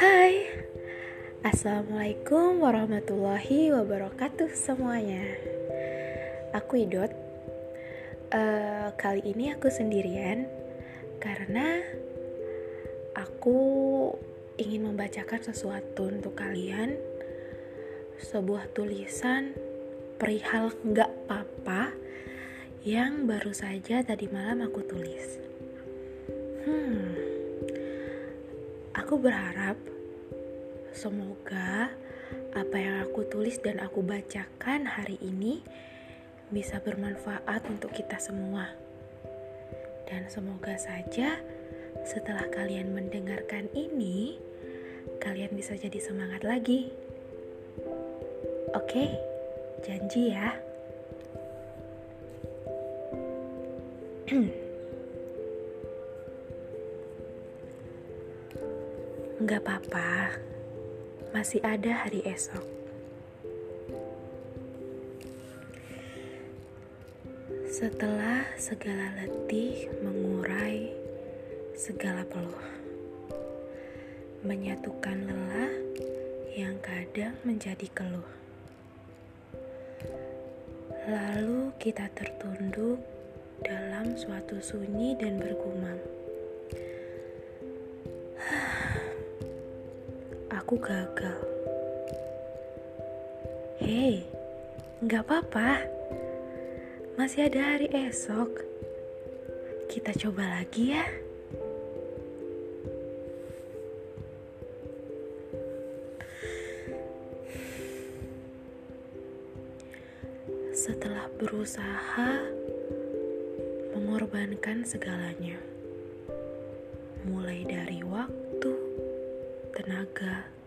Hai, Assalamualaikum warahmatullahi wabarakatuh semuanya. Aku Idot. Uh, Kali ini aku sendirian Karena Aku ingin membacakan sesuatu untuk kalian. Sebuah tulisan perihal nggak apa-apa Yang baru saja tadi malam aku tulis. Hmm. Aku berharap semoga apa yang aku tulis dan aku bacakan hari ini bisa bermanfaat untuk kita semua. Dan semoga saja setelah kalian mendengarkan ini, kalian bisa jadi semangat lagi. Oke, janji ya. Gak apa-apa, masih ada hari esok. Setelah segala letih mengurai segala peluh, menyatukan lelah yang kadang menjadi keluh. Lalu kita tertunduk dalam suatu sunyi dan bergumam. Aku gagal. Hei, nggak apa-apa. Masih ada hari esok. Kita coba lagi ya. Setelah berusaha mengorbankan segalanya, mulai dari waktu, tenaga,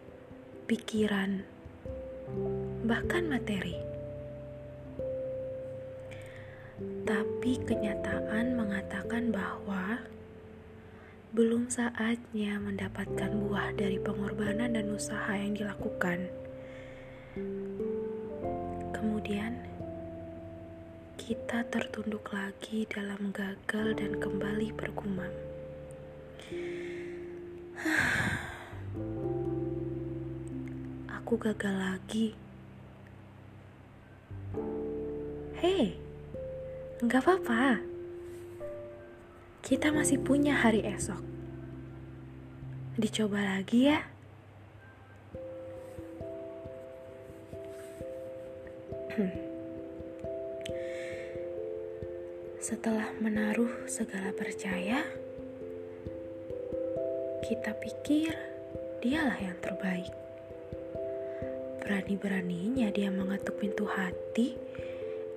pikiran, bahkan materi. Tapi kenyataan mengatakan bahwa belum saatnya mendapatkan buah dari pengorbanan dan usaha yang dilakukan. Kemudian, kita tertunduk lagi dalam gagal dan kembali bergumam. aku gagal lagi. Hei, nggak apa-apa. Kita masih punya hari esok. Dicoba lagi ya. Setelah menaruh segala percaya, kita pikir dialah yang terbaik. Berani-beraninya dia mengetuk pintu hati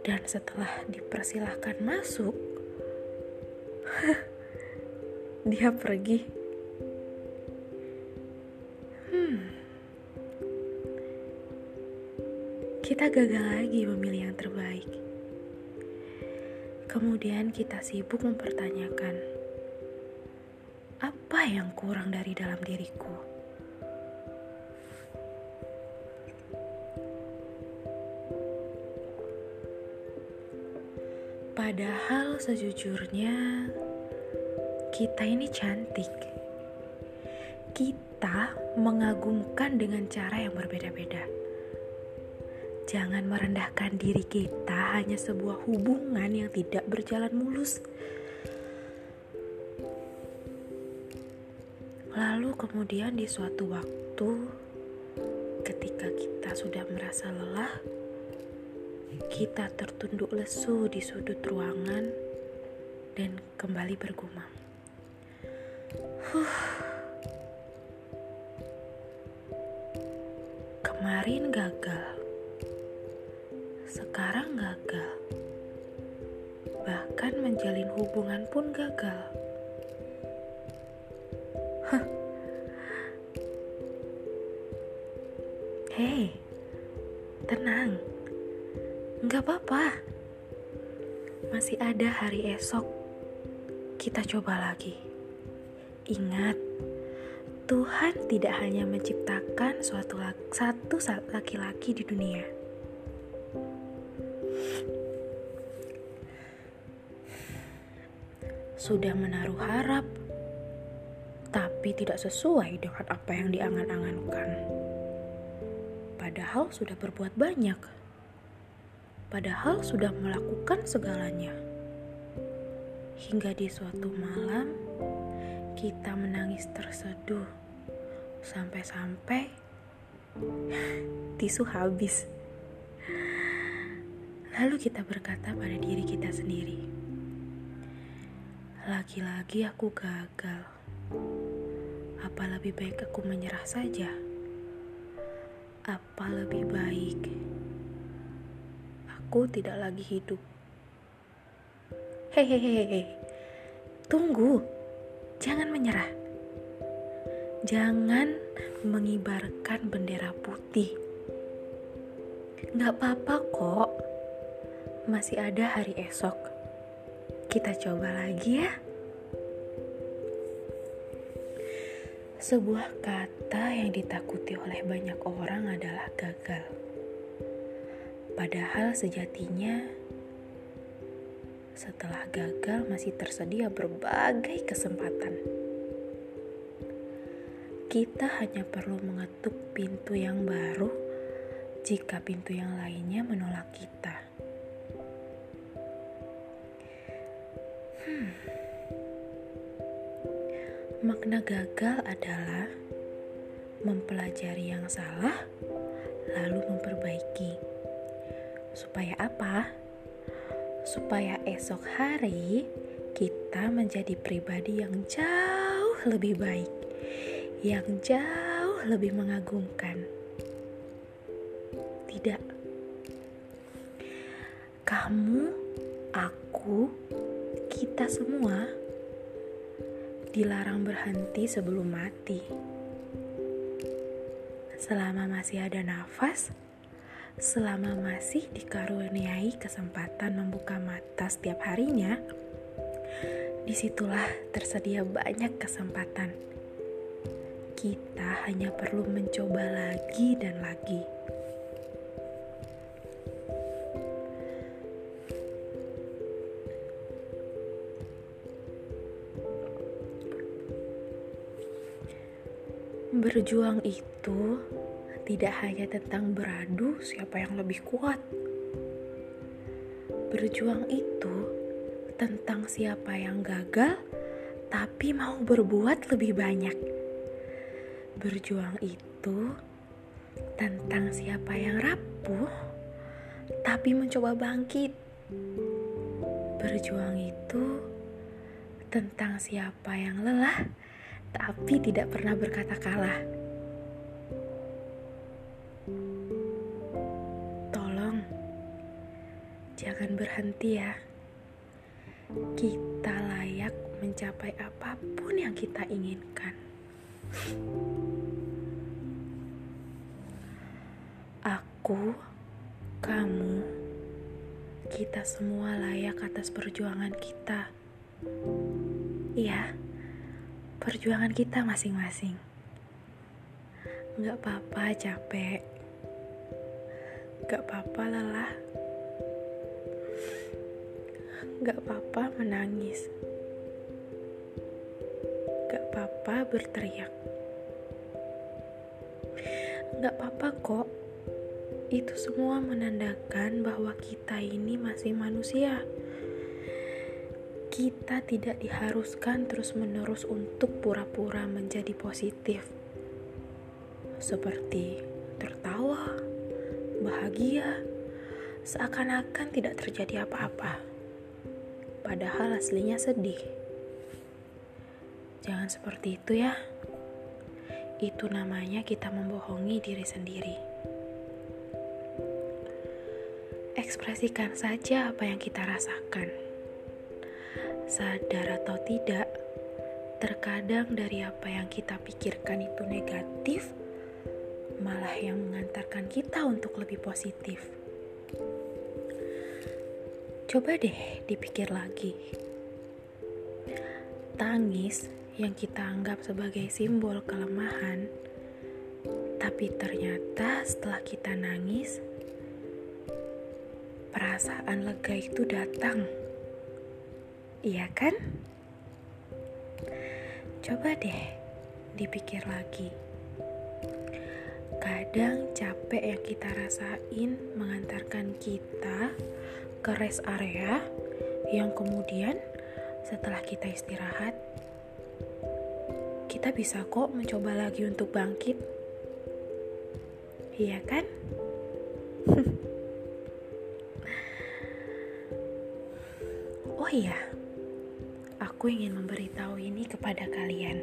dan setelah dipersilahkan masuk, dia pergi. Hmm. Kita gagal lagi memilih yang terbaik. Kemudian kita sibuk mempertanyakan, apa yang kurang dari dalam diriku? Padahal sejujurnya kita ini cantik. Kita mengagumkan dengan cara yang berbeda-beda. Jangan merendahkan diri kita hanya sebuah hubungan yang tidak berjalan mulus. Lalu kemudian di suatu waktu ketika kita sudah merasa lelah, kita tertunduk lesu di sudut ruangan dan kembali bergumam. Huh. Kemarin gagal. Sekarang gagal. Bahkan menjalin hubungan pun gagal. Hei, tenang. Gak apa-apa. Masih ada hari esok. Kita coba lagi. Ingat, Tuhan tidak hanya menciptakan suatu satu laki-laki di dunia. Sudah menaruh harap, tapi tidak sesuai dengan apa yang diangan-angankan. Padahal sudah berbuat banyak. Padahal sudah melakukan segalanya. Hingga di suatu malam, kita menangis terseduh. Sampai-sampai tisu habis. Lalu kita berkata pada diri kita sendiri, "Lagi-lagi aku gagal. Apa lebih baik aku menyerah saja?" apa lebih baik aku tidak lagi hidup. Hehehe, tunggu, jangan menyerah. Jangan mengibarkan bendera putih. Gak apa-apa kok, masih ada hari esok. Kita coba lagi ya. Sebuah kata yang ditakuti oleh banyak orang adalah gagal. Padahal sejatinya setelah gagal masih tersedia berbagai kesempatan. Kita hanya perlu mengetuk pintu yang baru jika pintu yang lainnya menolak kita. Hmm. Makna gagal adalah mempelajari yang salah, lalu memperbaiki. Supaya apa? Supaya esok hari kita menjadi pribadi yang jauh lebih baik, yang jauh lebih mengagumkan. Tidak, kamu, aku, kita semua dilarang berhenti sebelum mati. Selama masih ada nafas, selama masih dikaruniai kesempatan membuka mata setiap harinya, di situlah tersedia banyak kesempatan. Kita hanya perlu mencoba lagi dan lagi. Berjuang itu tidak hanya tentang beradu siapa yang lebih kuat. Berjuang itu tentang siapa yang gagal tapi mau berbuat lebih banyak. Berjuang itu tentang siapa yang rapuh tapi mencoba bangkit. Berjuang itu tentang siapa yang lelah tapi tidak pernah berkata kalah. Jangan berhenti ya. Kita layak mencapai apa pun yang kita inginkan. Aku, kamu, kita semua layak atas perjuangan kita. Iya perjuangan kita masing-masing. Gak apa-apa capek, gak apa-apa lelah, gak apa-apa menangis, gak apa-apa berteriak, gak apa-apa kok. Itu semua menandakan bahwa kita ini masih manusia. Kita tidak diharuskan terus-menerus untuk pura-pura menjadi positif, seperti tertawa, bahagia, seakan-akan tidak terjadi apa-apa, padahal aslinya sedih. Jangan seperti itu, ya. Itu namanya kita membohongi diri sendiri. Ekspresikan saja apa yang kita rasakan sadar atau tidak, terkadang dari apa yang kita pikirkan itu negatif, malah yang mengantarkan kita untuk lebih positif. Coba deh dipikir lagi. Tangis yang kita anggap sebagai simbol kelemahan, tapi ternyata setelah kita nangis, perasaan lega itu datang Iya kan? Coba deh dipikir lagi. Kadang capek yang kita rasain mengantarkan kita ke rest area yang kemudian setelah kita istirahat kita bisa kok mencoba lagi untuk bangkit. Iya kan? oh iya, aku ingin memberitahu ini kepada kalian.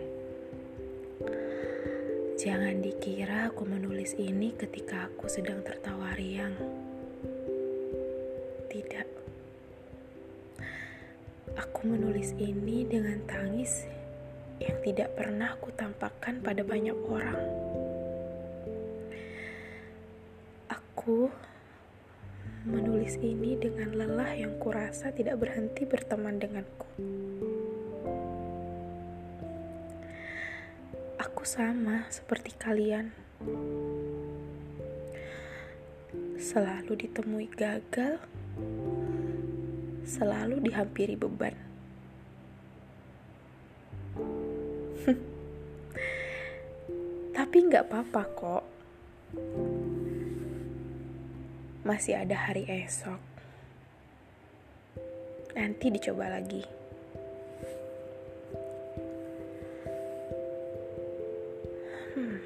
Jangan dikira aku menulis ini ketika aku sedang tertawa riang. Menulis ini dengan tangis yang tidak pernah aku tampakkan pada banyak orang. Aku menulis ini dengan lelah yang kurasa tidak berhenti berteman denganku. Aku sama seperti kalian. Selalu ditemui gagal, selalu dihampiri beban. Tapi nggak apa-apa kok. Masih ada hari esok. Nanti dicoba lagi. Hmm.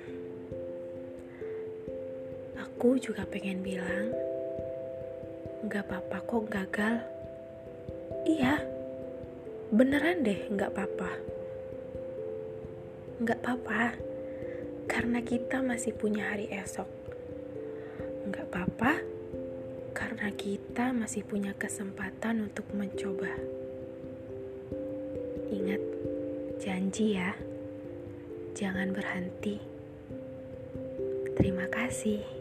Aku juga pengen bilang, nggak apa-apa kok gagal. Iya, beneran deh nggak apa-apa nggak apa-apa. Karena kita masih punya hari esok. Nggak apa-apa. Karena kita masih punya kesempatan untuk mencoba. Ingat janji ya. Jangan berhenti. Terima kasih